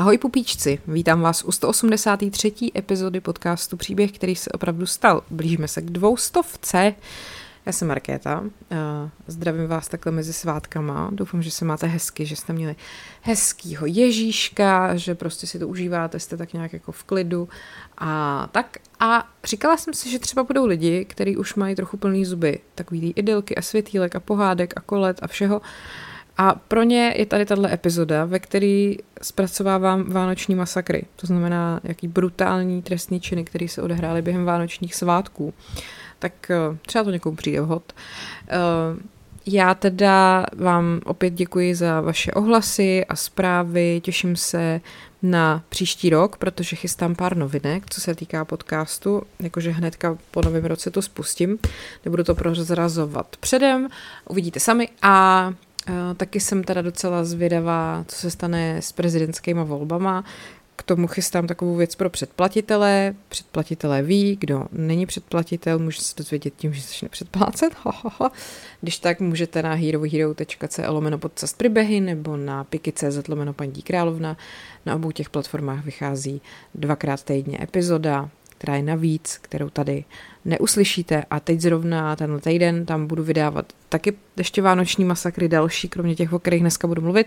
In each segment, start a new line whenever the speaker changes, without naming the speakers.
Ahoj pupíčci, vítám vás u 183. epizody podcastu Příběh, který se opravdu stal. Blížíme se k dvoustovce. Já jsem Markéta, zdravím vás takhle mezi svátkama, doufám, že se máte hezky, že jste měli hezkýho Ježíška, že prostě si to užíváte, jste tak nějak jako v klidu a tak. A říkala jsem si, že třeba budou lidi, kteří už mají trochu plný zuby, takový ty idylky a světýlek a pohádek a kolet a všeho, a pro ně je tady tahle epizoda, ve které zpracovávám vánoční masakry. To znamená, jaký brutální trestní činy, které se odehrály během vánočních svátků. Tak eh, třeba to někomu přijde vhod. Eh, já teda vám opět děkuji za vaše ohlasy a zprávy, těším se na příští rok, protože chystám pár novinek, co se týká podcastu, jakože hnedka po novém roce to spustím, nebudu to prozrazovat předem, uvidíte sami a taky jsem teda docela zvědavá, co se stane s prezidentskými volbama. K tomu chystám takovou věc pro předplatitele. Předplatitelé ví, kdo není předplatitel, může se dozvědět tím, že začne předplácet. Když tak můžete na herohero.co lomeno podcast příběhy nebo na piky.cz lomeno paní královna. Na obou těch platformách vychází dvakrát týdně epizoda, která je navíc, kterou tady neuslyšíte a teď zrovna tenhle týden tam budu vydávat taky ještě vánoční masakry další, kromě těch, o kterých dneska budu mluvit.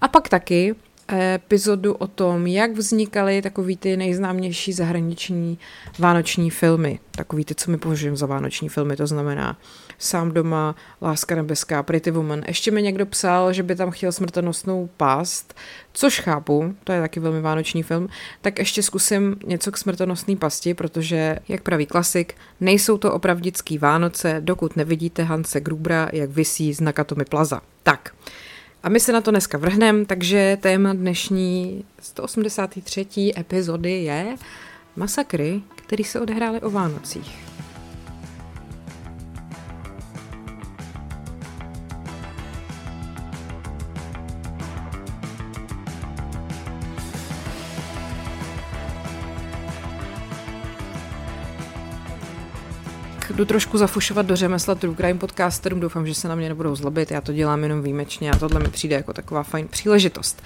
A pak taky epizodu o tom, jak vznikaly takový ty nejznámější zahraniční vánoční filmy. Takový ty, co my považujeme za vánoční filmy, to znamená Sám doma, Láska nebeská, Pretty Woman. Ještě mi někdo psal, že by tam chtěl smrtonosnou past, což chápu, to je taky velmi vánoční film, tak ještě zkusím něco k smrtonosné pasti, protože, jak praví klasik, nejsou to opravdický Vánoce, dokud nevidíte Hanse Grubra, jak visí z Nakatomi Plaza. Tak, a my se na to dneska vrhneme, takže téma dnešní 183. epizody je masakry, které se odehrály o Vánocích. Jdu trošku zafušovat do řemesla True Crime podcasterům, doufám, že se na mě nebudou zlobit, já to dělám jenom výjimečně a tohle mi přijde jako taková fajn příležitost.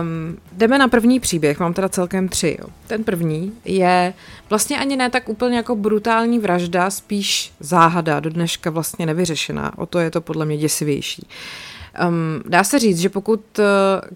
Um, jdeme na první příběh, mám teda celkem tři. Jo. Ten první je vlastně ani ne tak úplně jako brutální vražda, spíš záhada, do dneška vlastně nevyřešená, o to je to podle mě děsivější. Uh, Um, dá se říct, že pokud, uh,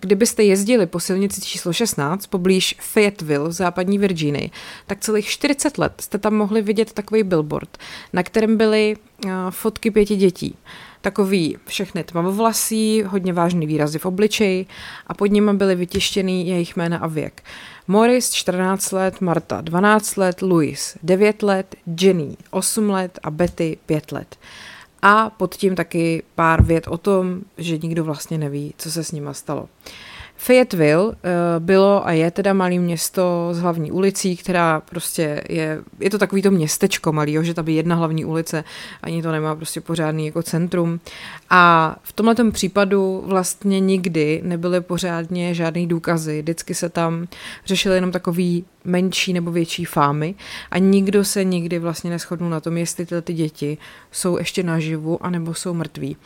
kdybyste jezdili po silnici číslo 16 poblíž Fayetteville v západní Virginii, tak celých 40 let jste tam mohli vidět takový billboard, na kterém byly uh, fotky pěti dětí. Takový všechny tmavovlasí, hodně vážný výrazy v obličeji a pod nimi byly vytištěný jejich jména a věk. Morris 14 let, Marta 12 let, Louis 9 let, Jenny 8 let a Betty 5 let a pod tím taky pár vět o tom, že nikdo vlastně neví, co se s nima stalo. Fayetteville uh, bylo a je teda malé město s hlavní ulicí, která prostě je, je to takový to městečko malý, že tam je jedna hlavní ulice, ani to nemá prostě pořádný jako centrum. A v tomhle případu vlastně nikdy nebyly pořádně žádný důkazy, vždycky se tam řešily jenom takový menší nebo větší fámy a nikdo se nikdy vlastně neschodnul na tom, jestli tyhle ty děti jsou ještě naživu anebo jsou mrtví.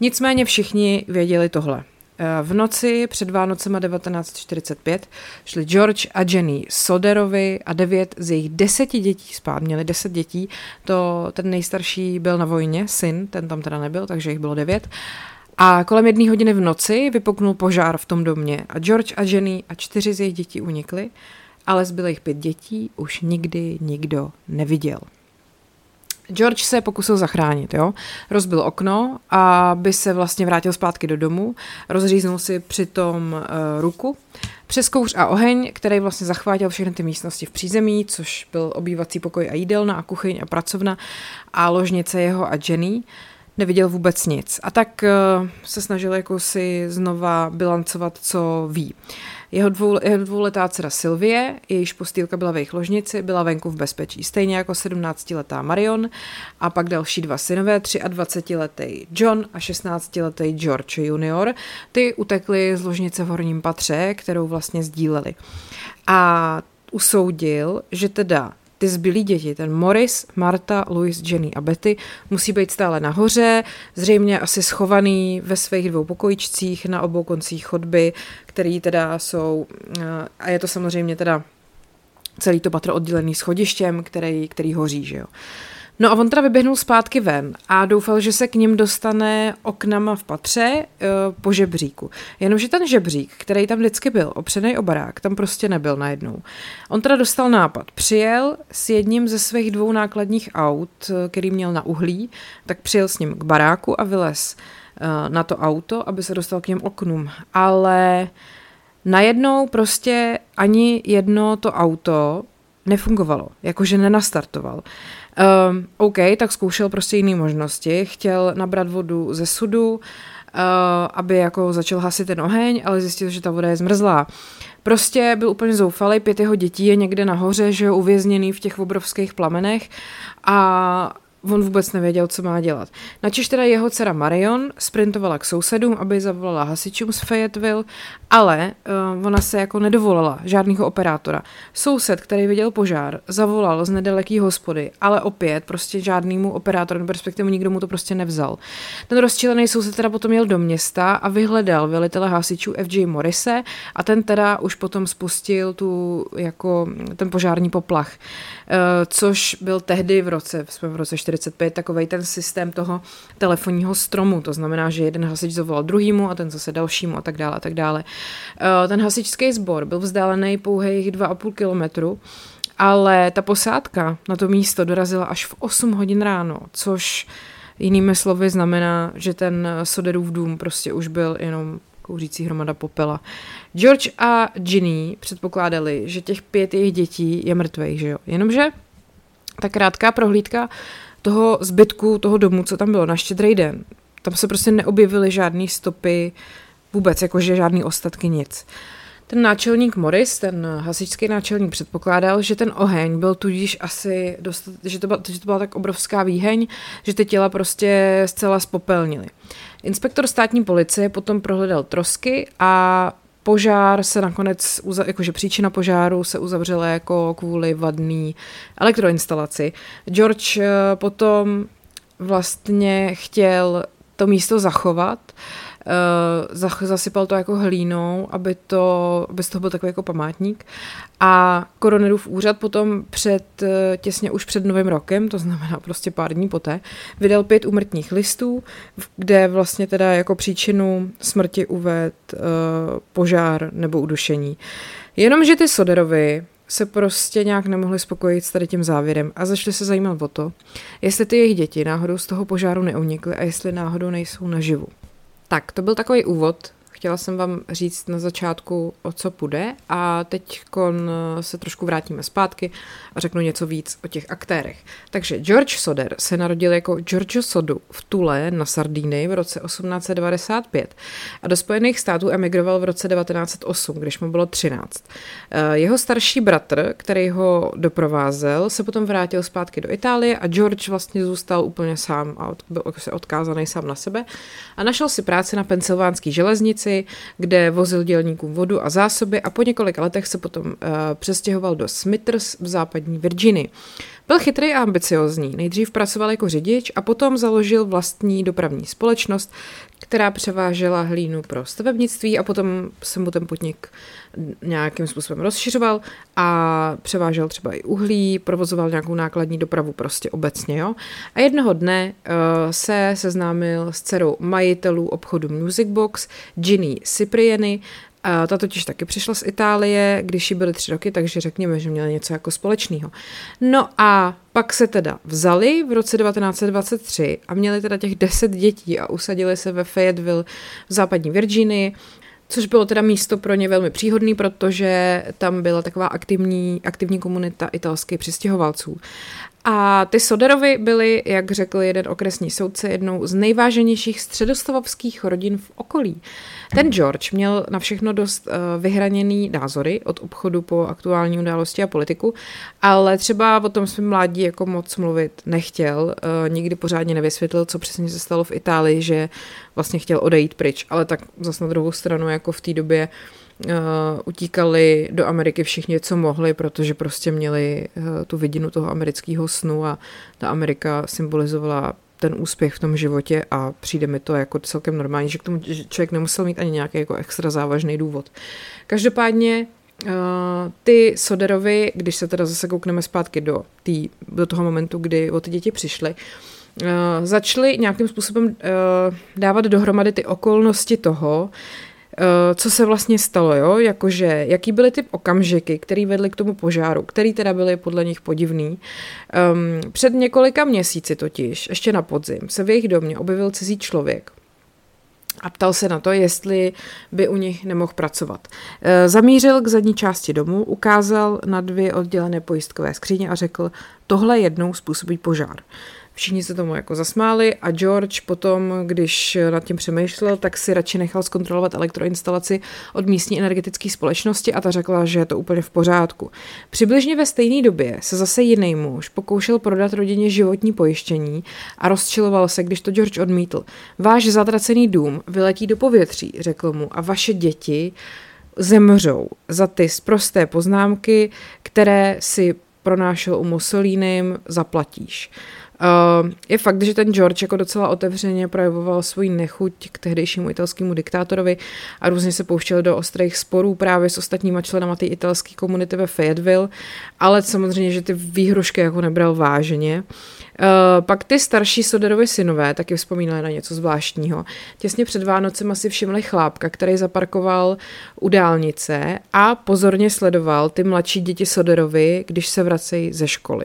Nicméně všichni věděli tohle Eh, v noci před Vánocema 1945 šli George a Jenny Soderovi a devět z jejich deseti dětí spát. Měli deset dětí, to ten nejstarší byl na vojně, syn, ten tam teda nebyl, takže jich bylo devět. A kolem jedné hodiny v noci vypuknul požár v tom domě a George a Jenny a čtyři z jejich dětí unikly, ale zbylých pět dětí už nikdy nikdo neviděl. George se pokusil zachránit, jo. Rozbil okno, aby se vlastně vrátil zpátky do domu, rozříznul si přitom uh, ruku, přes kouř a oheň, který vlastně zachvátil všechny ty místnosti v přízemí, což byl obývací pokoj a jídelna a kuchyň a pracovna a ložnice jeho a Jenny, neviděl vůbec nic. A tak uh, se snažil jako si znova bilancovat, co ví. Uh, jeho, dvou, jeho dvouletá dcera Sylvie, jejíž postýlka byla v jejich ložnici, byla venku v bezpečí, stejně jako 17-letá Marion a pak další dva synové, 23-letý John a 16-letý George junior. Ty utekli z ložnice v horním patře, kterou vlastně sdíleli. A usoudil, že teda ty zbylí děti, ten Morris, Marta, Louis, Jenny a Betty, musí být stále nahoře, zřejmě asi schovaný ve svých dvou pokojičcích na obou koncích chodby, který teda jsou, eh, a je to samozřejmě teda celý to patro oddělený schodištěm, který, který hoří, že jo. No a on teda vyběhnul zpátky ven a doufal, že se k ním dostane oknama v patře e, po žebříku. Jenomže ten žebřík, který tam vždycky byl, opřený o barák, tam prostě nebyl najednou. On teda dostal nápad. Přijel s jedním ze svých dvou nákladních aut, eh, který měl na uhlí, tak přijel s ním k baráku a vylez e, na to auto, aby se dostal k těm oknům. Ale najednou prostě ani jedno to auto nefungovalo, jakože nenastartoval. Um, OK, tak zkoušel prostě jiné možnosti. Chtěl nabrat vodu ze sudu, uh, aby jako začal hasit ten oheň, ale zjistil, že ta voda je zmrzlá. Prostě byl úplně zoufalý, pět jeho dětí je někde nahoře, že je uvězněný v těch obrovských plamenech a on vůbec nevěděl, co má dělat. Načež teda jeho dcera Marion sprintovala k sousedům, aby zavolala hasičům z Fayetteville, ale uh, ona se jako nedovolala žádného operátora. Soused, který viděl požár, zavolal z nedaleký hospody, ale opět prostě žádnému operátorovi, respektive nikdo mu to prostě nevzal. Ten rozčilený soused teda potom jel do města a vyhledal velitele hasičů FJ Morrise a ten teda už potom spustil tu jako ten požární poplach, uh, což byl tehdy v roce, v roce 45 takový ten systém toho telefonního stromu. To znamená, že jeden hasič zavolal druhýmu a ten zase dalšímu a tak dále a tak dále. Eh, ten hasičský sbor byl vzdálený pouhých 2,5 kilometru, ale ta posádka na to místo dorazila až v 8 hodin ráno, což jinými slovy znamená, že ten Soderův dům prostě už byl jenom kouřící hromada popela. George a Ginny předpokládali, že těch pět jejich dětí je mrtvých, že jo? Jenomže ta krátká prohlídka toho zbytku toho domu, co tam bylo na štědrý den, tam se prostě neobjevily žádné stopy, vůbec, jakože žádný ostatky, nic. Ten náčelník Morris, ten hasičský náčelník, předpokládal, že ten oheň byl tudíž asi, dostat, že, to byla, že to byla tak obrovská výheň, že ty těla prostě zcela spopelnily. Inspektor státní policie potom prohledal trosky a požár se nakonec, jakože příčina požáru se uzavřela jako kvůli vadný elektroinstalaci. George eh, potom vlastně chtěl to místo zachovat, uh, zasypal to jako hlínou, aby, to, aby z toho byl takový jako památník. A Koronerův úřad potom před, uh, těsně už před novým rokem, to znamená prostě pár dní poté, vydal pět umrtních listů, kde vlastně teda jako příčinu smrti uved uh, požár nebo udušení. Jenomže ty Soderovi se prostě nějak nemohli spokojit s tady tím závěrem a začali se zajímat o to, jestli ty jejich děti náhodou z toho požáru neunikly a jestli náhodou nejsou naživu. Tak, to byl takový úvod Chtěla jsem vám říct na začátku, o co půjde a teď se trošku vrátíme zpátky a řeknu něco víc o těch aktérech. Takže George Soder se narodil jako Giorgio Sodu v Tule na Sardíny v roce 1895 a do Spojených států emigroval v roce 1908, když mu bylo 13. Eh, jeho starší bratr, který ho doprovázel, se potom vrátil zpátky do Itálie a George vlastně zůstal úplně sám a byl se odkázaný sám na sebe a našel si práci na pensylvánské železnici stanici, kde vozil dělníkům vodu a zásoby a po několika letech se potom uh, přestěhoval do Smithers v západní Virginii. Byl chytrý a ambiciozní. Nejdřív pracoval jako řidič a potom založil vlastní dopravní společnost, která převážela hlínu pro stavebnictví a potom se mu ten podnik nějakým způsobem rozšiřoval a převážel třeba i uhlí, provozoval nějakou nákladní dopravu prostě obecně. Jo? A jednoho dne uh, se seznámil s dcerou majitelů obchodu Music Box, Ginny Cipriani, ta totiž taky přišla z Itálie, když jí byly tři roky, takže řekněme, že měla něco jako společného. No a pak se teda vzali v roce 1923 a měli teda těch deset dětí a usadili se ve Fayetteville v západní Virginii, což bylo teda místo pro ně velmi příhodný, protože tam byla taková aktivní, aktivní komunita italských přistěhovalců. A ty Soderovi byly, jak řekl jeden okresní soudce, jednou z nejváženějších středostavovských rodin v okolí. Ten George měl na všechno dost uh, vyhraněný názory od obchodu po aktuální události a politiku, ale třeba o tom svém mládí jako moc mluvit nechtěl. Uh, nikdy pořádně nevysvětlil, co přesně se stalo v Itálii, že vlastně chtěl odejít pryč, ale tak zase na druhou stranu jako v té době uh, utíkali do Ameriky všichni, co mohli, protože prostě měli uh, tu vidinu toho amerického snu a ta Amerika symbolizovala ten úspěch v tom životě a přijde mi to jako celkem normální, že k tomu člověk nemusel mít ani nějaký jako extra závažný důvod. Každopádně Uh, ty Soderovi, když se teda zase koukneme zpátky do, tý, do toho momentu, kdy o ty děti přišly, začaly nějakým způsobem dávat dohromady ty okolnosti toho, Eh, co se vlastně stalo, jo? Jakože, jaký byly ty okamžiky, které vedly k tomu požáru, který teda byly podle nich podivný. Um, před několika měsíci totiž, ještě na podzim, se v jejich domě objevil cizí člověk, a ptal se na to, jestli by u nich nemohl pracovat. E, zamířil k zadní části domu, ukázal na dvě oddělené pojistkové skříně a řekl, tohle jednou způsobí požár. Všichni se tomu jako zasmáli a George potom, když nad tím přemýšlel, tak si radši nechal zkontrolovat elektroinstalaci od místní energetické společnosti a ta řekla, že je to úplně v pořádku. Přibližně ve stejné době se zase jiný muž pokoušel prodat rodině životní pojištění a rozčiloval se, když to George odmítl. Váš zatracený dům vyletí do povětří, řekl mu, a vaše děti zemřou za ty prosté poznámky, které si pronášel u Mussolínem, zaplatíš. Uh, je fakt, že ten George jako docela otevřeně projevoval svůj nechuť k tehdejšímu italskému diktátorovi a různě se pouštěl do ostrých sporů právě s ostatníma členama té italské komunity ve Fayetteville, ale samozřejmě, že ty výhrušky jako nebral vážně. Uh, pak ty starší Soderovi synové taky vzpomínali na něco zvláštního. Těsně před Vánocem asi všimli chlápka, který zaparkoval u dálnice a pozorně sledoval ty mladší děti Soderovi, když se vracejí ze školy.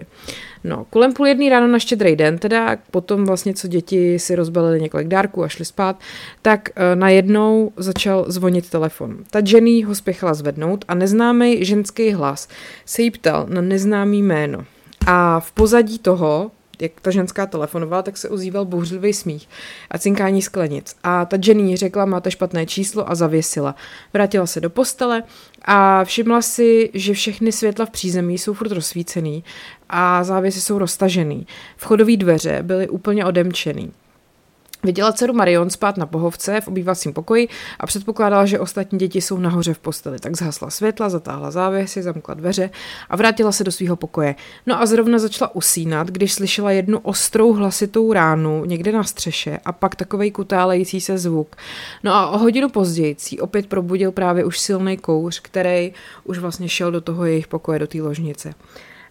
No, kolem půl jedný ráno na štědrý den, teda potom vlastně, co děti si rozbalili několik dárků a šli spát, tak uh, najednou začal zvonit telefon. Ta Jenny ho spěchala zvednout a neznámý ženský hlas se jí ptal na neznámý jméno. A v pozadí toho jak ta ženská telefonovala, tak se ozýval bouřlivý smích a cinkání sklenic. A ta Jenny řekla, máte špatné číslo a zavěsila. Vrátila se do postele a všimla si, že všechny světla v přízemí jsou furt rozsvícený a závěsy jsou roztažený. Vchodové dveře byly úplně odemčený. Viděla dceru Marion spát na pohovce v obývacím pokoji a předpokládala, že ostatní děti jsou nahoře v posteli. Tak zhasla světla, zatáhla závěsy, zamkla dveře a vrátila se do svého pokoje. No a zrovna začala usínat, když slyšela jednu ostrou hlasitou ránu někde na střeše a pak takovej kutálející se zvuk. No a o hodinu později jí opět probudil právě už silný kouř, který už vlastně šel do toho jejich pokoje, do té ložnice.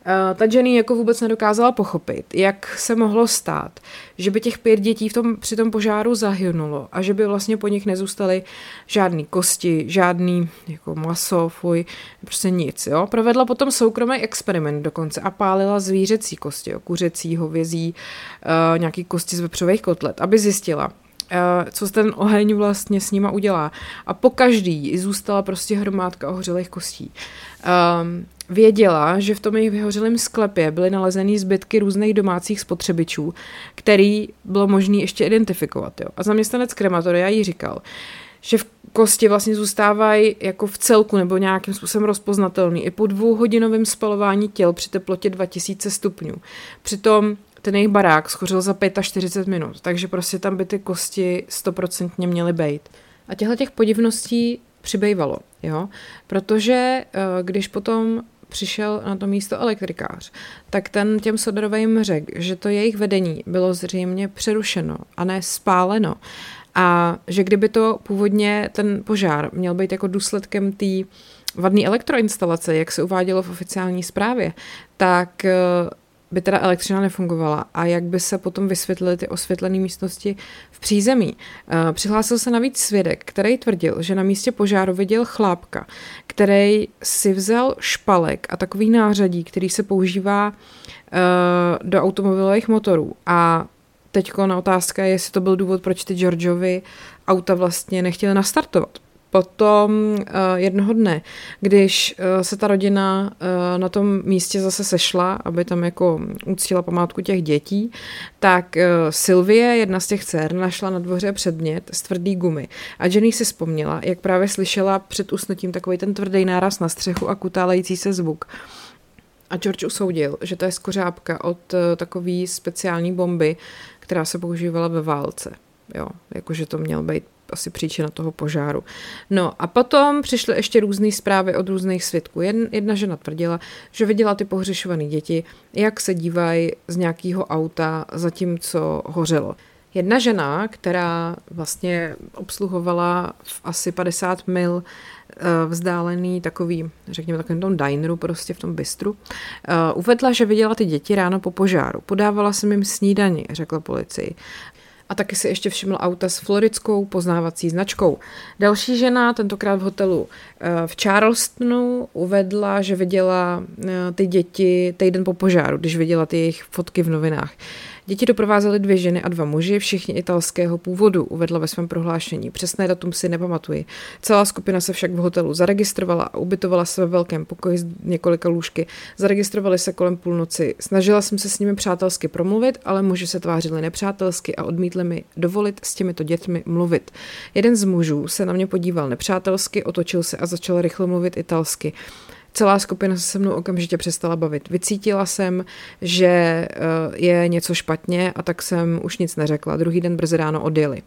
Uh, ta Jenny jako vůbec nedokázala pochopit, jak se mohlo stát, že by těch pět dětí v tom, při tom požáru zahynulo a že by vlastně po nich nezůstaly žádný kosti, žádný jako maso, fuj, prostě nic. Jo? Provedla potom soukromý experiment dokonce a pálila zvířecí kosti, jo? kuřecí, hovězí, uh, nějaký kosti z vepřových kotlet, aby zjistila, Uh, co ten oheň vlastně s nima udělá. A po každý zůstala prostě hromádka ohořelých kostí. Um, věděla, že v tom jejich vyhořelém sklepě byly nalezeny zbytky různých domácích spotřebičů, který bylo možné ještě identifikovat. Jo. A zaměstnanec krematoria jí říkal, že v kosti vlastně zůstávají jako v celku nebo nějakým způsobem rozpoznatelný i po dvouhodinovém spalování těl při teplotě 2000 stupňů. Přitom ten jejich barák schořil za 45 minut, takže prostě tam by ty kosti stoprocentně měly být. A těchto těch podivností přibývalo, jo, protože eh, když potom přišel na to místo elektrikář, tak ten těm Soderovým řekl, že to jejich vedení bylo zřejmě přerušeno a ne spáleno. A že kdyby to původně ten požár měl být jako důsledkem té vadné elektroinstalace, jak se uvádělo v oficiální zprávě, tak eh, by teda elektřina nefungovala a jak by se potom vysvětlily ty osvětlené místnosti v přízemí. Eh, přihlásil se navíc svědek, který tvrdil, že na místě požáru viděl chlápka, který si vzal špalek a takový nářadí, který se používá eh, do automobilových motorů a teďko na otázka je, jestli to byl důvod, proč ty Georgeovi auta vlastně nechtěli nastartovat. Potom uh, jednoho dne, když uh, se ta rodina uh, na tom místě zase sešla, aby tam jako uctila památku těch dětí, tak Sylvie, jedna z těch dcer, našla na dvoře předmět z tvrdý gumy. A Jenny si vzpomněla, jak právě slyšela před usnutím takový ten tvrdý náraz na střechu a kutálející se zvuk. A George usoudil, že to je skořápka od takové speciální bomby, která se používala ve válce. Jo, jakože to měl být asi příčina toho požáru. No a potom přišly ještě různé zprávy od různých svědků. Jedna žena tvrdila, že viděla ty pohřešované děti, jak se dívají z nějakého auta, zatímco hořelo. Jedna žena, která vlastně obsluhovala v asi 50 mil eh, vzdálený takový, řekněme takovým tom dineru, prostě v tom bistru, eh, uvedla, že viděla ty děti ráno po požáru. Podávala jsem jim snídani, řekla policii. A taky si ještě všiml auta s florickou poznávací značkou. Další žena, tentokrát v hotelu v Charlestonu, uvedla, že viděla ty děti týden po požáru, když viděla ty jejich fotky v novinách. Děti doprovázely dvě ženy a dva muži, všichni italského původu, uvedla ve svém prohlášení. Přesné datum si nepamatuji. Celá skupina se však v hotelu zaregistrovala a ubytovala se ve velkém pokoji z několika lůžky. Zaregistrovali se kolem půlnoci. Snažila jsem se s nimi přátelsky promluvit, ale muži se tvářili nepřátelsky a odmítli mi dovolit s těmito dětmi mluvit. Jeden z mužů se na mě podíval nepřátelsky, otočil se a začal rychle mluvit italsky. Celá skupina se se mnou okamžitě přestala bavit. Vycítila jsem, že eh, je něco špatně a tak jsem už nic neřekla. Druhý den brzy ráno odjeli.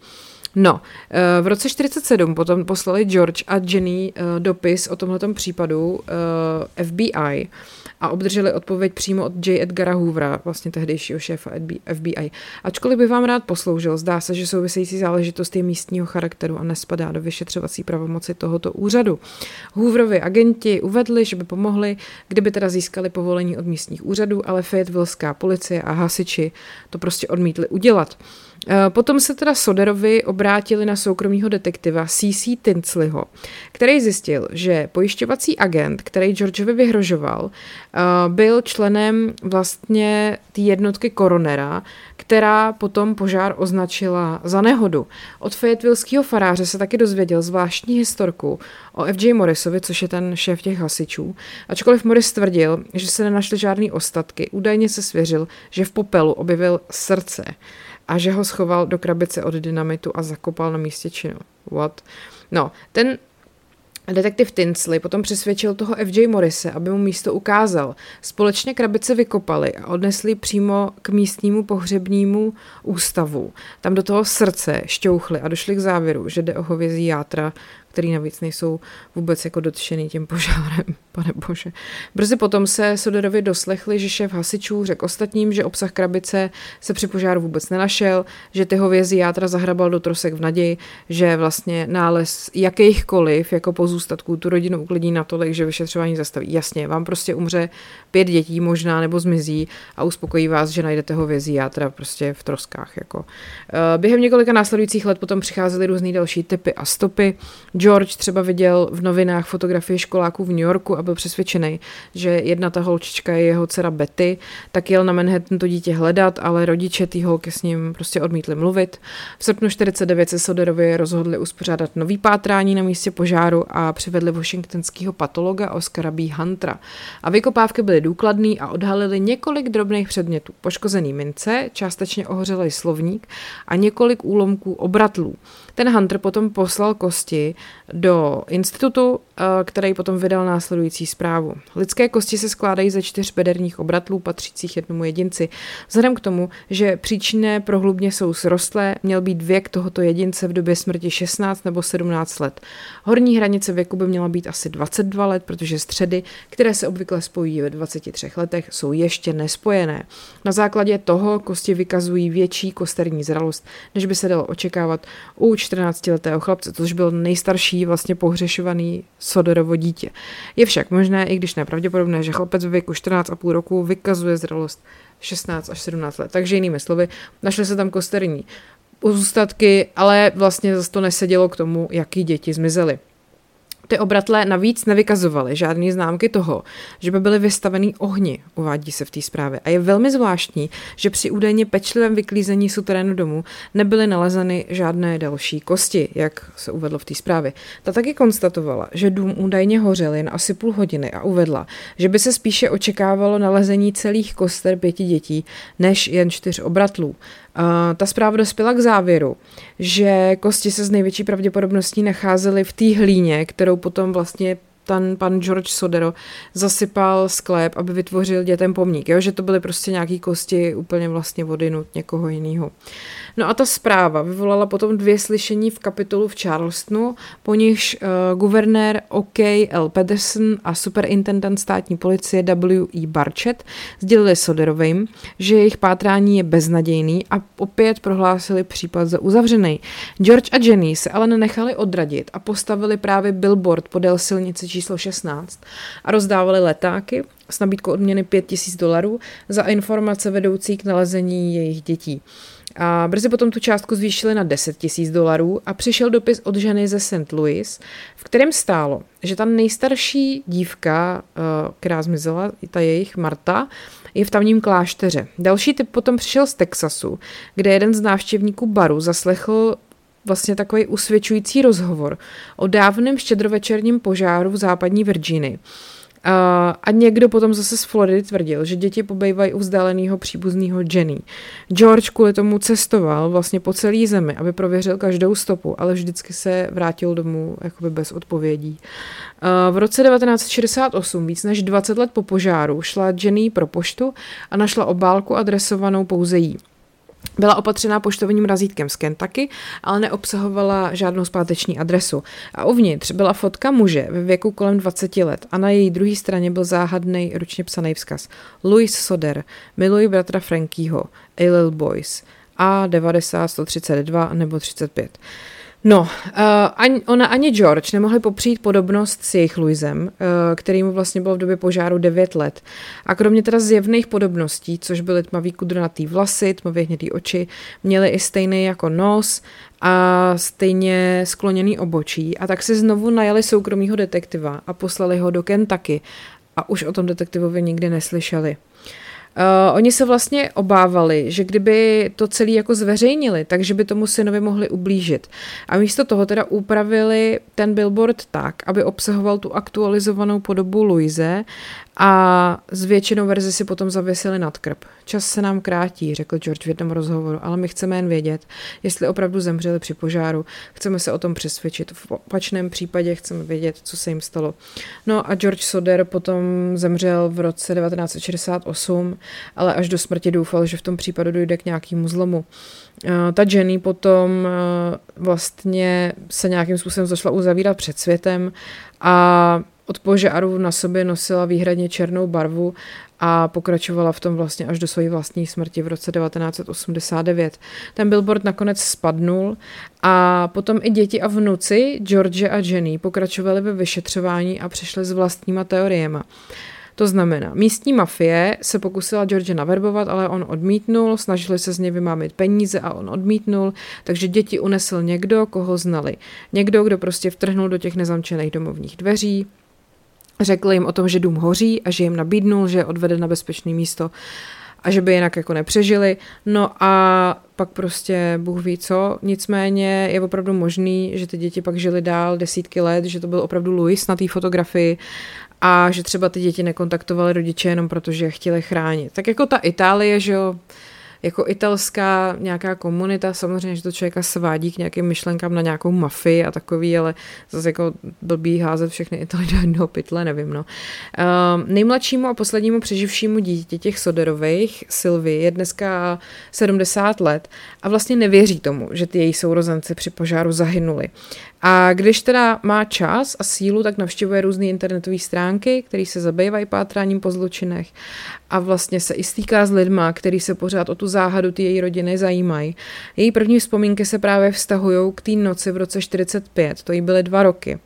No, eh, v roce 47 potom poslali George a Jenny eh, dopis o tomto případu FBI a obdrželi odpověď přímo od J. Edgara Hoovera, vlastně tehdejšího šéfa FBI. Ačkoliv by vám rád posloužil, zdá se, že související záležitost je místního charakteru a nespadá do vyšetřovací pravomoci tohoto úřadu. Hooverovi agenti uvedli, že by pomohli, kdyby teda získali povolení od místních úřadů, ale Fayettevillská policie a hasiči to prostě odmítli udělat. Eh, potom se teda Soderovi obrátili na soukromého detektiva C.C. Tinsleyho, který zjistil, že pojišťovací agent, který Georgeovi vyhrožoval, eh, byl členem vlastně té jednotky koronera, která potom požár označila za nehodu. Od Fayettevillského faráře se taky dozvěděl zvláštní historku o F.J. Morrisovi, což je ten šéf těch hasičů. Ačkoliv Morris tvrdil, že se nenašly žádné ostatky, údajně se svěřil, že v popelu objevil srdce a že ho schoval do krabice od dynamitu a zakopal na místě činu. What? No, ten Detektiv Tinsley potom přesvědčil toho F.J. Morrise, aby mu místo ukázal. Společně krabice vykopali a odnesli přímo k místnímu pohřebnímu ústavu. Tam do toho srdce šťouchli a došli k závěru, že jde o hovězí játra, který navíc nejsou vůbec jako dotčený tím požárem, pane bože. Brzy potom se Soderovi doslechli, že šéf hasičů řekl ostatním, že obsah krabice se při požáru vůbec nenašel, že ty hovězí játra zahrabal do trosek v naději, že vlastně nález jakýchkoliv jako pozůstatků tu rodinu uklidní natolik, že vyšetřování zastaví. Jasně, vám prostě umře pět dětí možná nebo zmizí a uspokojí vás, že najdete hovězí játra prostě v troskách. Jako. Eh, během několika následujících let potom přicházely různé další typy a stopy. George třeba viděl v novinách fotografii školáků v New Yorku a byl přesvědčený, že jedna ta holčička je jeho dcera Betty, tak jel na Manhattan to dítě hledat, ale rodiče té holky s ním prostě odmítli mluvit. V srpnu 49 se Soderovi rozhodli uspořádat nový pátrání na místě požáru a přivedli washingtonského patologa Oscara B. Huntera. A vykopávky byly důkladný a odhalili několik drobných předmětů. Poškozený mince, částečně ohořelý slovník a několik úlomků obratlů. Ten Hunter potom poslal kosti do institutu, který potom vydal následující zprávu. Lidské kosti se skládají ze čtyř bederních obratlů patřících jednomu jedinci. Vzhledem k tomu, že příčinné prohlubně jsou srostlé, měl být věk tohoto jedince v době smrti 16 nebo 17 let. Horní hranice věku by měla být asi 22 let, protože středy, které se obvykle spojí ve 23 letech, jsou ještě nespojené. Na základě toho kosti vykazují větší kosterní zralost, než by se dalo očekávat u 14-letého chlapce, což byl nejstarší vlastně pohřešovaný Soderovo dítě. Je však možné, i když nepravděpodobné, že chlapec ve věku 14,5 roku vykazuje zralost 16 až 17 let. Takže jinými slovy, našly se tam kosterní zůstatky, ale vlastně zase to nesedělo k tomu, jaký děti zmizely. Ty obratle navíc nevykazovaly žádné známky toho, že by byly vystavený ohni, uvádí se v té zprávě. A je velmi zvláštní, že při údajně pečlivém vyklízení suterénu domu nebyly nalezeny žádné další kosti, jak se uvedlo v té zprávě. Ta taky konstatovala, že dům údajně hořel jen asi půl hodiny a uvedla, že by se spíše očekávalo nalezení celých koster pěti dětí, než jen čtyř obratlů. Ta zpráva dospěla k závěru, že kosti se z největší pravděpodobností nacházely v té hlíně, kterou potom vlastně ten pan George Sodero zasypal sklep, aby vytvořil dětem pomník, jo? že to byly prostě nějaký kosti úplně vlastně vodinut někoho jiného. No a ta zpráva vyvolala potom dvě slyšení v kapitolu v Charlestonu, po nichž uh, guvernér OK L. Pedersen a superintendent státní policie W. E. Barchett sdělili Soderovým, že jejich pátrání je beznadějný a opět prohlásili případ za uzavřený. George a Jenny se ale nenechali odradit a postavili právě billboard podél silnice číslo 16 a rozdávali letáky s nabídkou odměny 5000 dolarů za informace vedoucí k nalezení jejich dětí. A brzy potom tu částku zvýšili na 10 tisíc dolarů a přišel dopis od ženy ze St. Louis, v kterém stálo, že ta nejstarší dívka, eh, která zmizela, ta jejich Marta, je v tamním klášteře. Další typ potom přišel z Texasu, kde jeden z návštěvníků baru zaslechl vlastně takový usvědčující rozhovor o dávném štědrovečerním požáru v západní Virginii. A někdo potom zase z Floridy tvrdil, že děti pobejvají u vzdáleného příbuzného Jenny. George kvůli tomu cestoval vlastně po celé zemi, aby prověřil každou stopu, ale vždycky se vrátil domů jakoby bez odpovědí. V roce 1968, víc než 20 let po požáru, šla Jenny pro poštu a našla obálku adresovanou pouze jí. Byla opatřená poštovním razítkem z Kentucky, ale neobsahovala žádnou zpáteční adresu. A uvnitř byla fotka muže ve věku kolem 20 let a na její druhé straně byl záhadný ručně psaný vzkaz. Louis Soder, miluji bratra Frankieho, A Boys, A 90 132 nebo 35. No, uh, ani, ona ani George nemohli popřít podobnost s jejich Louisem, uh, který mu vlastně bylo v době požáru 9 let. A kromě teda zjevných podobností, což byly tmavý kudrnatý vlasy, tmavě hnědý oči, měli i stejný jako nos a stejně skloněný obočí. A tak si znovu najali soukromýho detektiva a poslali ho do Kentucky. A už o tom detektivovi nikdy neslyšeli. Uh, oni se vlastně obávali, že kdyby to celé jako zveřejnili, takže by tomu synovi mohli ublížit. A místo toho teda upravili ten billboard tak, aby obsahoval tu aktualizovanou podobu Louise a z většinou verzi si potom zavěsili nad krb. Čas se nám krátí, řekl George v jednom rozhovoru, ale my chceme jen vědět, jestli opravdu zemřeli při požáru. Chceme se o tom přesvědčit. V opačném případě chceme vědět, co se jim stalo. No a George Soder potom zemřel v roce 1968, ale až do smrti doufal, že v tom případu dojde k nějakému zlomu. Eh, ta Jenny potom eh, vlastně se nějakým způsobem zašla uzavírat před světem a od požáru na sobě nosila výhradně černou barvu a pokračovala v tom vlastně až do své vlastní smrti v roce 1989. Ten billboard nakonec spadnul a potom i děti a vnuci George a Jenny pokračovali ve vyšetřování a přišli s vlastníma teoriemi. To znamená, místní mafie se pokusila George naverbovat, ale on odmítnul, snažili se z něj vymámit peníze a on odmítnul, takže děti unesl někdo, koho znali. Někdo, kdo prostě vtrhnul do těch nezamčených domovních dveří, Řekl jim o tom, že dům hoří a že jim nabídnul, že je odvede na bezpečné místo a že by jinak jako nepřežili. No a pak prostě Bůh ví co. Nicméně je opravdu možný, že ty děti pak žili dál desítky let, že to byl opravdu Louis na té fotografii a že třeba ty děti nekontaktovali rodiče jenom protože je chtěli chránit. Tak jako ta Itálie, že jo, jako italská nějaká komunita, samozřejmě, že to člověka svádí k nějakým myšlenkám na nějakou mafii a takový, ale zase jako blbý házet všechny Italy do jednoho pytle, nevím, no. Uh, nejmladšímu a poslednímu přeživšímu dítě těch Soderových, Sylvie, je dneska 70 let a vlastně nevěří tomu, že ty její sourozenci při požáru zahynuli. A když teda má čas a sílu, tak navštěvuje různé internetové stránky, které se zabývají pátráním po zločinech a vlastně se i stýká s lidma, který se pořád o tu záhadu ty její rodiny zajímají. Její první vzpomínky se právě vztahují k té noci v roce 45, to jí byly dva roky.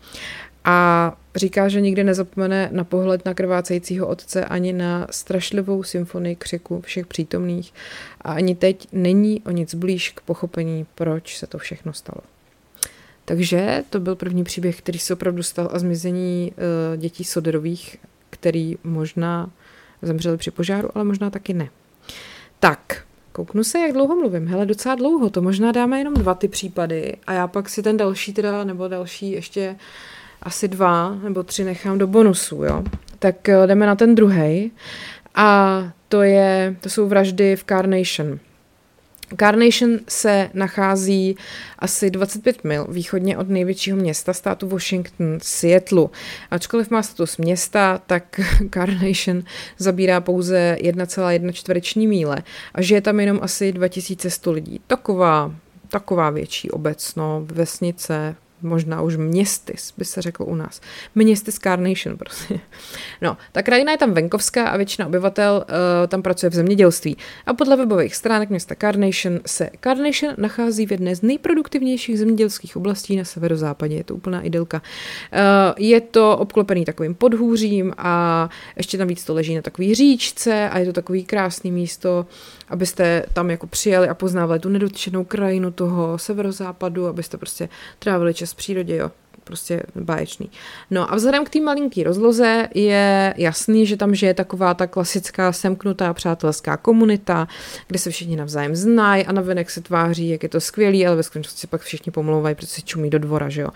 A říká, že nikdy nezapomene na pohled na krvácejícího otce ani na strašlivou symfonii křiku všech přítomných a ani teď není o nic blíž k pochopení, proč se to všechno stalo. Takže to byl první příběh, který se opravdu stal a zmizení uh, dětí Soderových, který možná zemřeli při požáru, ale možná taky ne. Tak, kouknu se, jak dlouho mluvím. Hele, docela dlouho, to možná dáme jenom dva ty případy a já pak si ten další teda, nebo další ještě asi dva nebo tři nechám do bonusu, jo. Tak eh, jdeme na ten druhý a to je, to jsou vraždy v Carnation. Carnation se nachází asi 25 mil východně od největšího města státu Washington, Seattle. Ačkoliv má status města, tak Carnation zabírá pouze 1,1 čtvereční míle a žije tam jenom asi 2100 lidí. Taková, taková větší obec, no, vesnice, možná už městys, by se řeklo u nás. Městys Carnation, prostě. No, ta krajina je tam venkovská a většina obyvatel uh, tam pracuje v zemědělství. A podle webových stránek města Carnation se Carnation nachází v jedné z nejproduktivnějších zemědělských oblastí na severozápadě. Je to úplná idylka. Uh, je to obklopený takovým podhůřím a ještě tam víc to leží na takový říčce a je to takový krásný místo, abyste tam jako přijeli a poznávali tu nedotčenou krajinu toho severozápadu, abyste prostě trávili čas v přírodě, jo prostě báječný. No a vzhledem k té malinký rozloze je jasný, že tam žije taková ta klasická semknutá přátelská komunita, kde se všichni navzájem znají a navenek se tváří, jak je to skvělý, ale ve skutečnosti pak všichni pomlouvají, protože se čumí do dvora, že jo.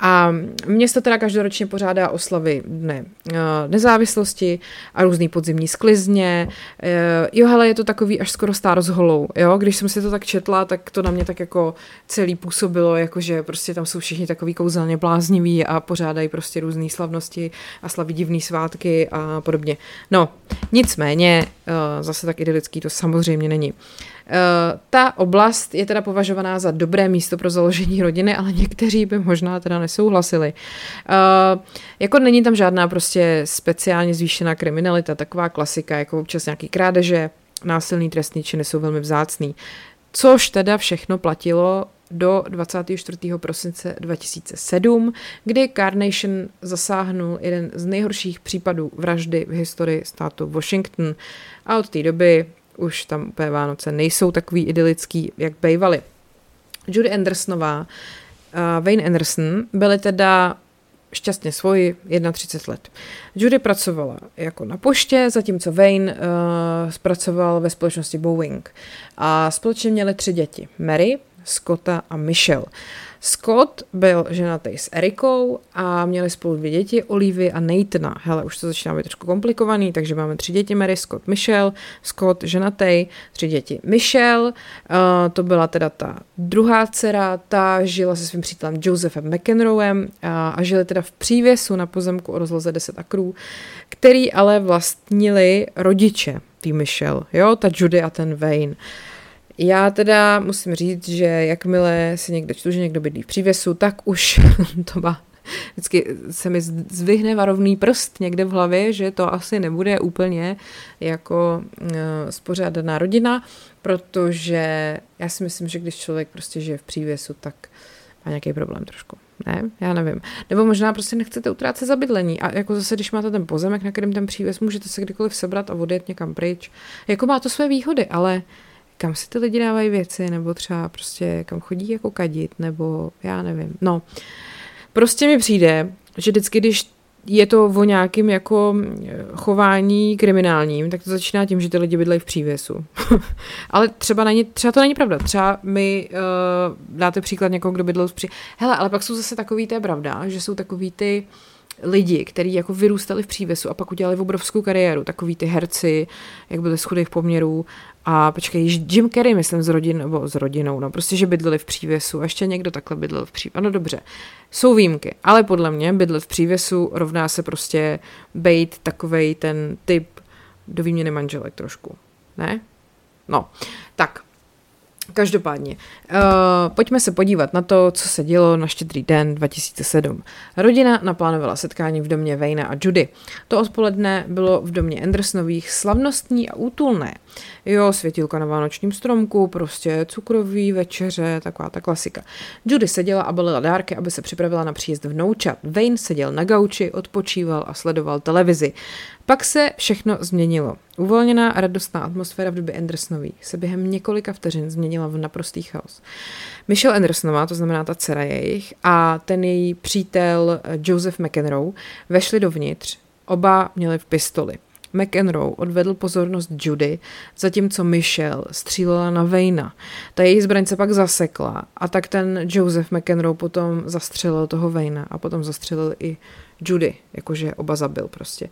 A město teda každoročně pořádá oslavy dne eh, nezávislosti a různý podzimní sklizně. Eh, jo, hele, je to takový až skoro star s holou, jo. Když jsem si to tak četla, tak to na mě tak jako celý působilo, jakože prostě tam jsou všichni takový kouzelně blá blázniví a pořádají prostě různé slavnosti a slaví divné svátky a podobně. No, nicméně, eh, zase tak idylický to samozřejmě není. Uh, ta oblast je teda považovaná za dobré místo pro založení rodiny, ale někteří by možná teda nesouhlasili. Uh, jako není tam žádná prostě speciálně zvýšená kriminalita, taková klasika, jako občas nějaký krádeže, násilný trestný činy jsou velmi vzácný. Což teda všechno platilo do 24. prosince 2007, kdy Carnation zasáhnul jeden z nejhorších případů vraždy v historii státu Washington a od té doby už tam úplně Vánoce nejsou takový idylický, jak bývaly. Judy Andersonová a Wayne Anderson byli teda šťastně svoji 31 let. Judy pracovala jako na poště, zatímco Wayne uh, zpracoval ve společnosti Boeing. A společně měli tři děti. Mary, Scotta a Michelle. Scott byl ženatý s Erikou a měli spolu dvě děti, Olivy a Nathana. Hele, už to začíná být trošku komplikovaný, takže máme tři děti, Mary, Scott, Michelle, Scott ženatý, tři děti. Michelle, uh, to byla teda ta druhá dcera, ta žila se svým přítelem Josephem McEnroem uh, a žili teda v přívěsu na pozemku o rozloze 10 akrů, který ale vlastnili rodiče tý Michelle, jo, ta Judy a ten Wayne. Uh, já teda musím říct, že jakmile si někde čtu, že někdo bydlí v přívěsu, tak už to má vždycky se mi zvyhne varovný prst někde v hlavě, že to asi nebude úplně jako uh, spořádaná rodina, protože já si myslím, že když člověk prostě žije v přívěsu, tak má nějaký problém trošku. Ne, já nevím. Nebo možná prostě nechcete utrácet za bydlení. A jako zase, když máte ten pozemek, na kterém ten přívěs, můžete se kdykoliv sebrat a odjet někam pryč. Jako má to své výhody, ale kam si ty lidi dávají věci, nebo třeba prostě kam chodí jako kadit, nebo já nevím. No, prostě mi přijde, že vždycky, když je to o nějakým jako chování kriminálním, tak to začíná tím, že ty lidi bydlejí v přívěsu. ale třeba, není, třeba to není pravda. Třeba mi uh, dáte příklad někoho, kdo bydlel v přívěsu. Hele, ale pak jsou zase takový, to je pravda, že jsou takový ty lidi, kteří jako vyrůstali v přívěsu a pak udělali obrovskou kariéru. Takový ty herci, jak byli z chudých poměrů a počkej, Jim Carrey, myslím, s rodinou, nebo s rodinou, no prostě, že bydleli v přívěsu a ještě někdo takhle bydlel v přívěsu. Ano, dobře, jsou výjimky, ale podle mě bydlet v přívěsu rovná se prostě bejt takovej ten typ do výměny manželek trošku, ne? No, tak, Každopádně, uh, pojďme se podívat na to, co se dělo na štědrý den 2007. Rodina naplánovala setkání v domě Vejna a Judy. To odpoledne bylo v domě Andersonových slavnostní a útulné. Jo, světilka na vánočním stromku, prostě cukrový večeře, taková ta klasika. Judy seděla a balila dárky, aby se připravila na příjezd vnoučat. Wayne seděl na gauči, odpočíval a sledoval televizi. Pak se všechno změnilo. Uvolněná a radostná atmosféra v době Andersonových se během několika vteřin změnila v naprostý chaos. Michelle Andersonová, to znamená ta dcera jejich, a ten její přítel Joseph McEnroe vešli dovnitř. Oba měli v pistoli. McEnroe odvedl pozornost Judy, zatímco Michelle střílela na Vejna. Ta její zbraň se pak zasekla a tak ten Joseph McEnroe potom zastřelil toho Vejna a potom zastřelil i Judy, jakože oba zabil prostě.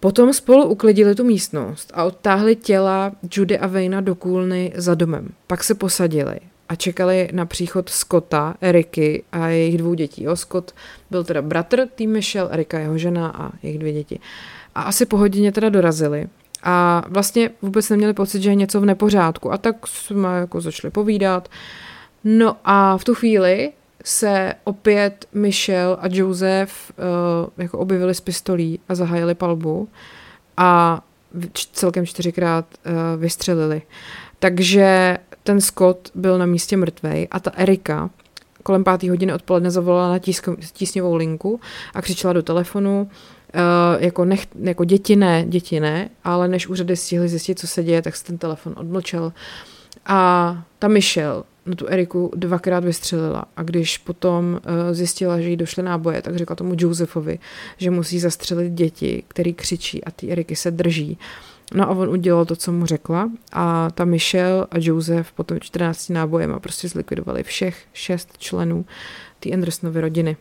Potom spolu uklidili tu místnost a odtáhli těla Judy a Vejna do kůlny za domem. Pak se posadili a čekali na příchod Scotta, Eriky a jejich dvou dětí. Jo, Scott byl teda bratr tým Michelle, Erika jeho žena a jejich dvě děti. A asi po hodině teda dorazili a vlastně vůbec neměli pocit, že je něco v nepořádku. A tak jsme jako začali povídat. No a v tu chvíli se opět Michelle a Joseph uh, jako objevili s pistolí a zahájili palbu a celkem čtyřikrát uh, vystřelili. Takže ten Scott byl na místě mrtvej a ta Erika kolem páté hodiny odpoledne zavolala na tísko, tísňovou linku a křičela do telefonu, Uh, jako, nech, jako děti ne, děti ne, ale než úřady stihly zjistit, co se děje, tak se ten telefon odmlčel. A ta Michelle na tu Eriku dvakrát vystřelila a když potom uh, zjistila, že jí došly náboje, tak řekla tomu Josefovi, že musí zastřelit děti, který křičí a ty Eriky se drží. No a on udělal to, co mu řekla a ta Michelle a Joseph potom 14 nábojem a prostě zlikvidovali všech šest členů té Andersonovy rodiny.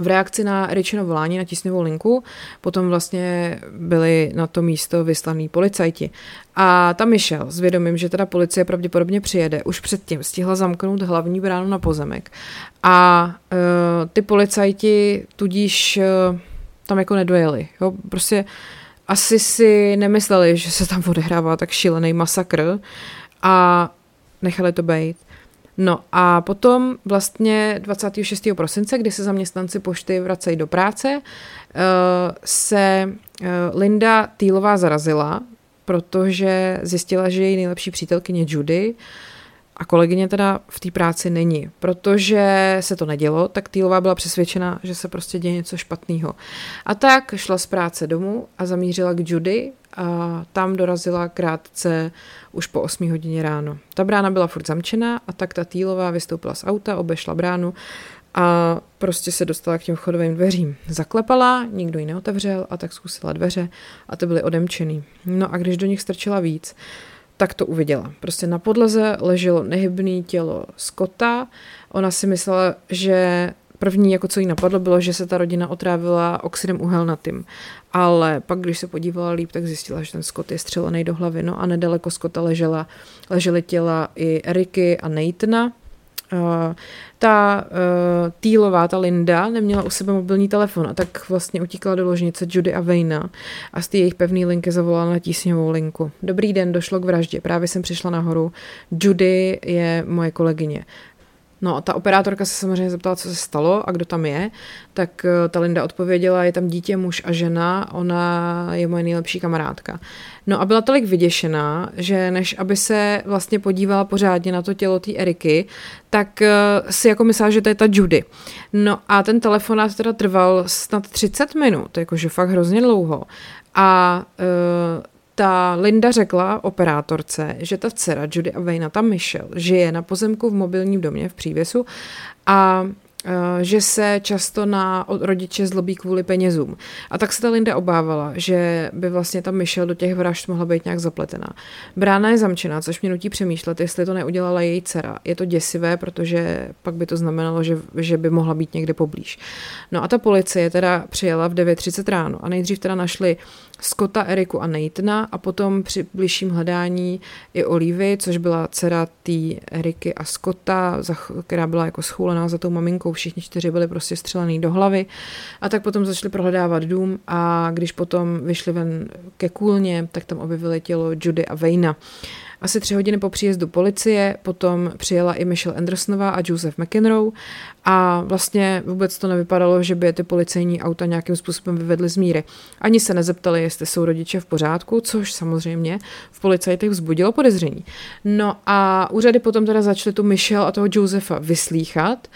V reakci na Richino volání na tisňovou linku potom vlastně byli na to místo vyslaný policajti. A ta Michelle s vědomím, že teda policie pravděpodobně přijede, už předtím stihla zamknout hlavní bránu na pozemek. A uh, ty policajti tudíž uh, tam jako nedojeli. Jo? Prostě asi si nemysleli, že se tam odehrává tak šílený masakr a nechali to být. No a potom vlastně 26. prosince, kdy se zaměstnanci pošty vracejí do práce, eh, se eh, Linda Týlová zarazila, protože zjistila, že její nejlepší přítelkyně Judy a kolegyně teda v té práci není. Protože se to nedělo, tak Týlová byla přesvědčena, že se prostě děje něco špatného. A tak šla z práce domů a zamířila k Judy a tam dorazila krátce už po 8 hodině ráno. Ta brána byla furt zamčená a tak ta Týlová vystoupila z auta, obešla bránu a prostě se dostala k těm chodovým dveřím. Zaklepala, nikdo ji neotevřel a tak zkusila dveře a ty byly odemčený. No a když do nich strčila víc, tak to uviděla. Prostě na podlaze leželo nehybné tělo Scotta. Ona si myslela, že první, jako co jí napadlo, bylo, že se ta rodina otrávila oxidem uhelnatým. Ale pak, když se podívala líp, tak zjistila, že ten Scott je střelený do hlavy. No a nedaleko Scotta ležela, ležely těla i Eriky a Nathana, ta uh, Týlová, ta Linda, neměla u sebe mobilní telefon a tak vlastně utíkala do ložnice Judy a Vejna a z té jejich pevné linky zavolala na tísňovou linku. Dobrý den, došlo k vraždě, právě jsem přišla nahoru. Judy je moje kolegyně. No a ta operátorka se samozřejmě zeptala, co se stalo a kdo tam je, tak eh, ta Linda odpověděla, je tam dítě, muž a žena, ona je moje nejlepší kamarádka. No a byla tolik vyděšená, že než aby se vlastně podívala pořádně na to tělo té Eriky, tak eh, si jako myslela, že to je ta Judy. No a ten telefonát teda trval snad 30 minut, jakože fakt hrozně dlouho. A uh, ta Linda řekla operátorce, že ta dcera Judy a Vejna, ta Michelle, žije na pozemku v mobilním domě v přívěsu a že se často na rodiče zlobí kvůli penězům. A tak se ta Linda obávala, že by vlastně ta Michelle do těch vražd mohla být nějak zapletená. Brána je zamčená, což mě nutí přemýšlet, jestli to neudělala její dcera. Je to děsivé, protože pak by to znamenalo, že, že by mohla být někde poblíž. No a ta policie teda přijela v 9.30 ráno a nejdřív teda našli Scotta, Eriku a Nathana a potom při bližším hledání i Olivy, což byla dcera té Eriky a Scotta, která byla jako schůlená za tou maminkou, všichni čtyři byli prostě střelený do hlavy a tak potom začali prohledávat dům a když potom vyšli ven ke kůlně, tak tam objevili tělo Judy a Vejna. Asi tři hodiny po příjezdu policie potom přijela i Michelle Andersonová a Joseph McEnroe a vlastně vůbec to nevypadalo, že by ty policejní auta nějakým způsobem vyvedly z míry. Ani se nezeptali, jestli jsou rodiče v pořádku, což samozřejmě v policajtech vzbudilo podezření. No a úřady potom teda začaly tu Michelle a toho Josefa vyslíchat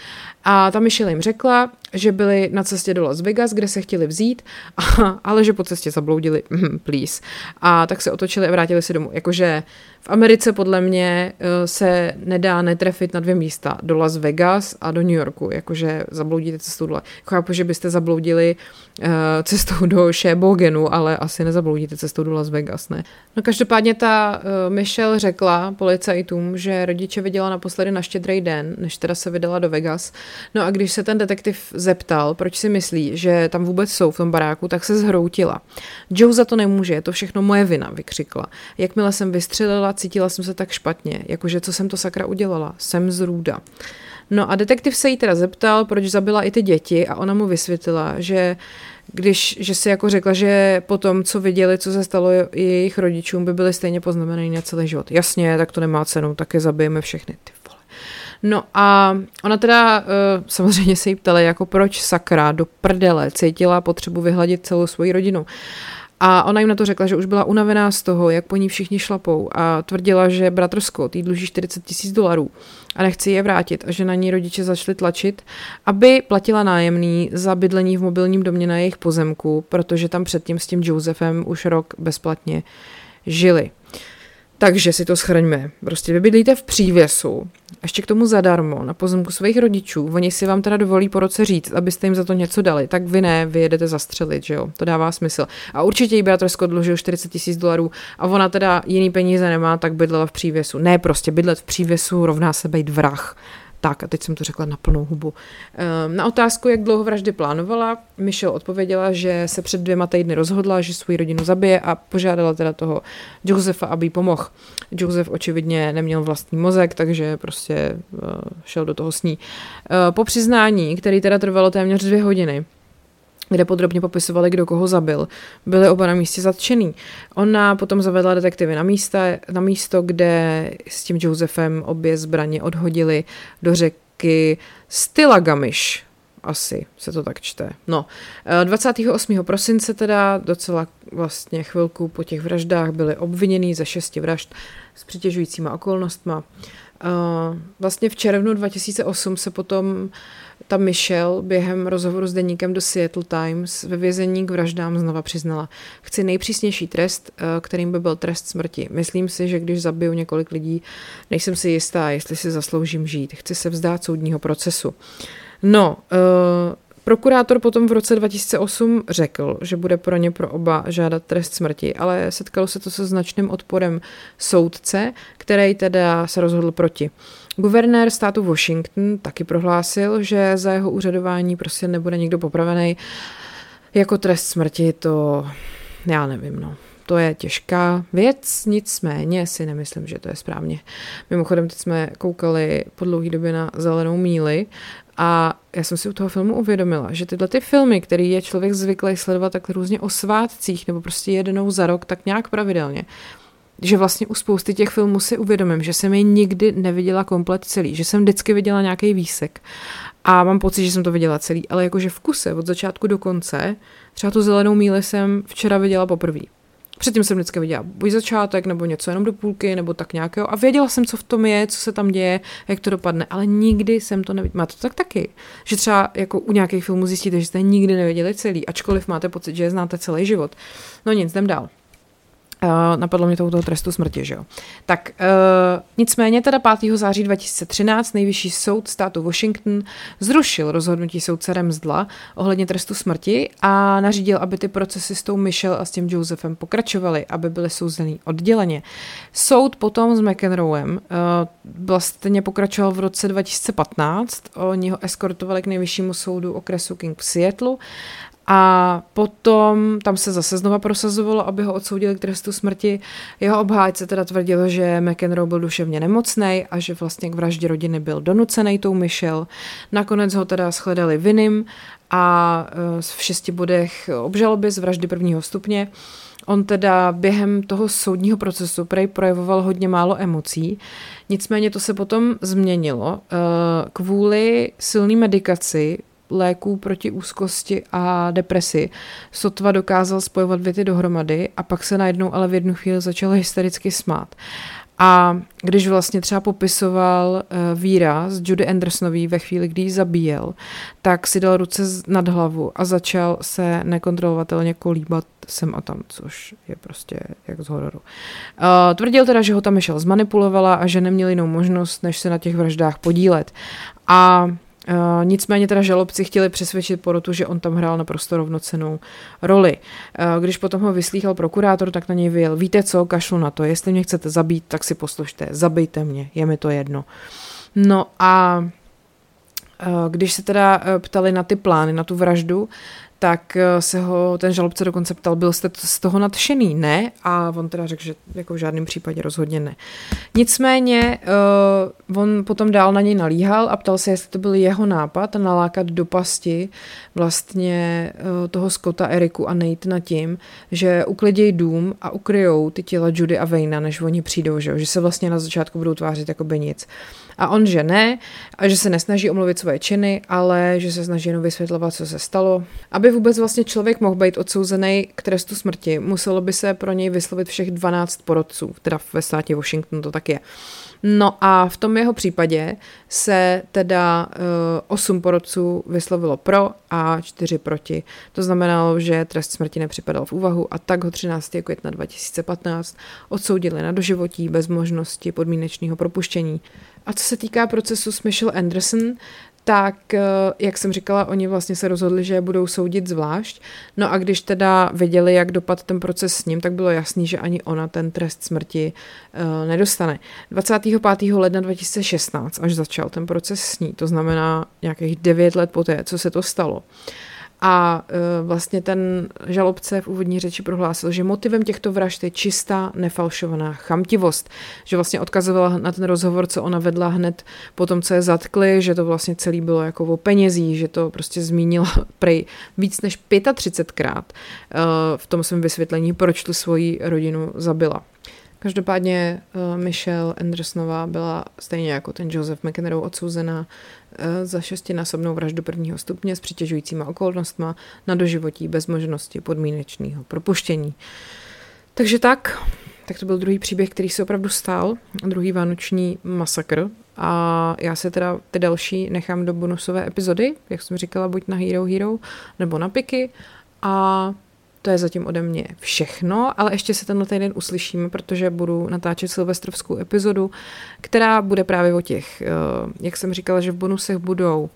a ta Michelle jim řekla, že byli na cestě do Las Vegas, kde se chtěli vzít, a, ale že po cestě zabloudili, mm, please. A tak se otočili a vrátili se domů. Jakože v Americe podle mě eh, se nedá netrefit na dvě místa, do Las Vegas a do New Yorku, jakože zabloudíte cestou dole. Chápu, že byste zabloudili uh, cestou do Shebogenu, ale asi nezabloudíte cestou do Las Vegas, ne? No každopádně ta uh, Michelle řekla policajtům, že rodiče viděla naposledy na štědrý den, než teda se vydala do Vegas. No a když se ten detektiv zeptal, proč si myslí, že tam vůbec jsou v tom baráku, tak se zhroutila. Joe za to nemůže, je to všechno moje vina, vykřikla. Jakmile jsem vystřelila, cítila jsem se tak špatně, jakože co jsem to sakra udělala, jsem z růda. No a detektiv se jí teda zeptal, proč zabila i ty děti a ona mu vysvětlila, že když, že si jako řekla, že po tom, co viděli, co se stalo jejich rodičům, by byly stejně poznamenaný na celý život. Jasně, tak to nemá cenu, tak je zabijeme všechny. Ty vole. No a ona teda uh, samozřejmě se jí ptala, jako proč sakra do prdele cítila potřebu vyhladit celou svoji rodinu. A ona jim na to řekla, že už byla unavená z toho, jak po ní všichni šlapou a tvrdila, že bratr Scott jí dluží 40 tisíc dolarů a nechce je vrátit a že na ní rodiče začali tlačit, aby platila nájemný za bydlení v mobilním domě na jejich pozemku, protože tam předtím s tím Josephem už rok bezplatně žili. Takže si to schrňme. Prostě vy bydlíte v přívěsu, ještě k tomu zadarmo, na pozemku svých rodičů. Oni si vám teda dovolí po roce říct, abyste jim za to něco dali. Tak vy ne, vy jedete zastřelit, že jo? To dává smysl. A určitě jí bratr Scott dlužil 40 tisíc dolarů a ona teda jiný peníze nemá, tak bydlela v přívěsu. Ne, prostě bydlet v přívěsu rovná se být vrah. Tak, a teď jsem to řekla na plnou hubu. Ehm, na otázku, jak dlouho vraždy plánovala, Michelle odpověděla, že se před dvěma týdny rozhodla, že svou rodinu zabije a požádala teda toho Josefa, aby jí pomohl. Joseph očividně neměl vlastní mozek, takže prostě eh, šel do toho s ní. Eh, po přiznání, který teda trvalo téměř dvě hodiny, kde podrobně popisovali, kdo koho zabil. Byli oba na místě zatčený. Ona potom zavedla detektivy na, místa, na místo, kde s tím Josefem obě zbraně odhodili do řeky Stylagamish. Asi se to tak čte. No, 28. Eh, prosince teda docela vlastně chvilku po těch vraždách byli obvinění ze šesti vražd s přitěžujícíma okolnostma. Eh, vlastně v červnu 2008 se potom ta Michelle během rozhovoru s deníkem do Seattle Times ve vězení k vraždám znova přiznala. Chci nejpřísnější trest, eh, kterým by byl trest smrti. Myslím si, že když zabiju několik lidí, nejsem si jistá, jestli si zasloužím žít. Chci se vzdát soudního procesu. No, uh, Prokurátor potom v roce 2008 řekl, že bude pro ně pro oba žádat trest smrti, ale setkalo se to se značným odporem soudce, který teda se rozhodl proti. Guvernér státu Washington taky prohlásil, že za jeho úřadování prostě nebude nikdo popravený. Jako trest smrti to, já nevím, no. To je těžká věc, nicméně si nemyslím, že to je správně. Mimochodem, teď jsme koukali po dlouhé době na Zelenou míli a já jsem si u toho filmu uvědomila, že tyhle ty filmy, které je člověk zvyklý sledovat tak různě o svátcích nebo prostě jednou za rok, tak nějak pravidelně, že vlastně u spousty těch filmů si uvědomím, že jsem je nikdy neviděla komplet celý, že jsem vždycky viděla nějaký výsek a mám pocit, že jsem to viděla celý, ale jakože v kuse od začátku do konce, třeba tu zelenou míli jsem včera viděla poprvé. Předtím jsem vždycky viděla buď začátek, nebo něco jenom do půlky, nebo tak nějakého. A věděla jsem, co v tom je, co se tam děje, jak to dopadne, ale nikdy jsem to neviděla. Máte to tak taky, že třeba jako u nějakých filmů zjistíte, že jste nikdy nevěděli celý, ačkoliv máte pocit, že je znáte celý život. No nic, jdem dál. Uh, napadlo mě to u toho trestu smrti, že jo. Tak uh, nicméně teda 5. září 2013 nejvyšší soud státu Washington zrušil rozhodnutí soudce Remzdla ohledně trestu smrti a nařídil, aby ty procesy s tou Michelle a s tím Josephem pokračovaly, aby byly souzený odděleně. Soud potom s McEnroem uh, vlastně pokračoval v roce 2015, oni ho eskortovali k nejvyššímu soudu okresu King v Seattle a potom tam se zase znova prosazovalo, aby ho odsoudili k trestu smrti. Jeho obhájce teda tvrdil, že McEnroe byl duševně nemocný a že vlastně k vraždě rodiny byl donucený tou Michelle. Nakonec ho teda shledali vinným a e, v šesti bodech obžaloby z vraždy prvního stupně. On teda během toho soudního procesu prej projevoval hodně málo emocí, nicméně to se potom změnilo. E, kvůli silné medikaci léků proti úzkosti a depresi. Sotva dokázal spojovat věty dohromady a pak se najednou ale v jednu chvíli začal hystericky smát. A když vlastně třeba popisoval uh, Víra z Judy Andersonový ve chvíli, kdy ji zabíjel, tak si dal ruce nad hlavu a začal se nekontrolovatelně kolíbat sem a tam, což je prostě jak z hororu. Uh, tvrdil teda, že ho tam Michelle zmanipulovala a že neměl jinou možnost, než se na těch vraždách podílet. A Uh, nicméně teda žalobci chtěli přesvědčit porotu, že on tam hrál naprosto rovnocenou roli. Uh, když potom ho vyslýchal prokurátor, tak na něj vyjel, víte co, kašlu na to, jestli mě chcete zabít, tak si poslušte, zabijte mě, je mi to jedno. No a Když se teda ptali na ty plány, na tu vraždu, tak eh, se ho ten žalobce dokonce ptal, byl jste z toho nadšený? Ne. A on teda řekl, že jako v žádném případě rozhodně ne. Nicméně uh, on potom dál na něj nalíhal a ptal se, jestli to byl jeho nápad nalákat do pasti vlastně uh, toho Scotta, Eriku a Nate na tím, že uklidějí dům a ukryjou ty těla Judy a Vejna, než oni přijdou, že, že se vlastně na začátku budou tvářit jako by nic. A on, že ne, a že se nesnaží omluvit svoje činy, ale že se snaží jenom vysvětlovat, co se stalo. Aby vůbec vlastně člověk mohl být odsouzený k trestu smrti, muselo by se pro něj vyslovit všech 12 porodců, teda ve státě Washington to tak je. No a v tom jeho případě se teda uh, osm porodců vyslovilo pro a čtyři proti. To znamenalo, že trest smrti nepřipadal v úvahu a tak ho 13. května 2015 odsoudili na doživotí bez možnosti podmínečného propuštění. A co se týká procesu s Michelle Anderson, tak, eh, jak jsem říkala, oni vlastně se rozhodli, že je budou soudit zvlášť. No a když teda viděli, jak dopad ten proces s ním, tak bylo jasný, že ani ona ten trest smrti uh, nedostane. 25. ledna 2016, až začal ten proces s ní, to znamená nějakých 9 let poté, co se to stalo. Uh, a e, vlastně ten žalobce v úvodní řeči prohlásil, že motivem těchto vražd je čistá, nefalšovaná chamtivost. Že vlastně odkazovala na ten rozhovor, co ona vedla hned po tom, co je zatkli, že to vlastně celý bylo jako o penězí, že to prostě zmínila prej víc než 35krát e, v tom svém vysvětlení, proč tu svoji rodinu zabila. Každopádně uh, Michelle Andersonová byla stejně jako ten Joseph McEnroe odsouzená uh, za šestinásobnou vraždu prvního stupně s přitěžujícíma okolnostma na doživotí bez možnosti podmínečného propuštění. Takže tak, tak to byl druhý příběh, který se opravdu stál, druhý vánoční masakr a já se teda ty další nechám do bonusové epizody, jak jsem říkala, buď na Hero Hero nebo na Piky a to je zatím ode mě všechno, ale ještě se tenhle týden uslyšíme, protože budu natáčet silvestrovskou epizodu, která bude právě o těch, eh, jak jsem říkala, že v bonusech budou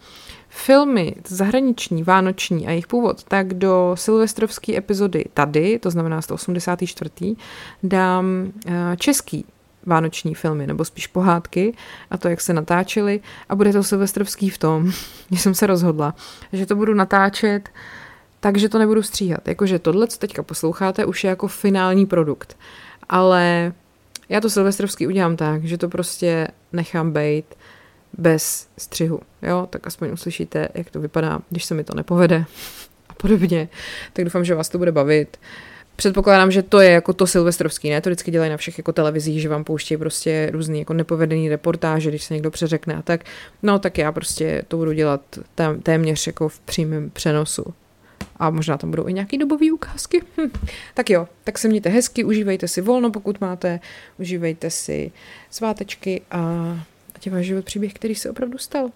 filmy zahraniční, vánoční a jejich původ, tak do silvestrovské epizody tady, to znamená 184. dám eh, český vánoční filmy, nebo spíš pohádky a to, jak se natáčely a bude to silvestrovský v tom, že jsem se rozhodla, že to budu natáčet uh, takže to nebudu stříhat. Jakože tohle, co teďka posloucháte, už je jako finální produkt. Ale já to silvestrovský udělám tak, že to prostě nechám bejt bez střihu. Jo, tak aspoň uslyšíte, jak to vypadá, když se mi to nepovede a podobně. Tak doufám, že vás to bude bavit. Předpokládám, že to je jako to silvestrovský, ne? To vždycky dělají na všech jako televizích, že vám pouštějí prostě různý jako nepovedený reportáže, když se někdo přeřekne a tak. No tak já prostě to budu dělat téměř jako v přímém přenosu a možná tam budou i nějaké dobové ukázky. Hm. Tak jo, tak se mějte hezky, užívejte si volno, pokud máte, užívejte si svátečky a ať je váš život příběh, který se opravdu stal.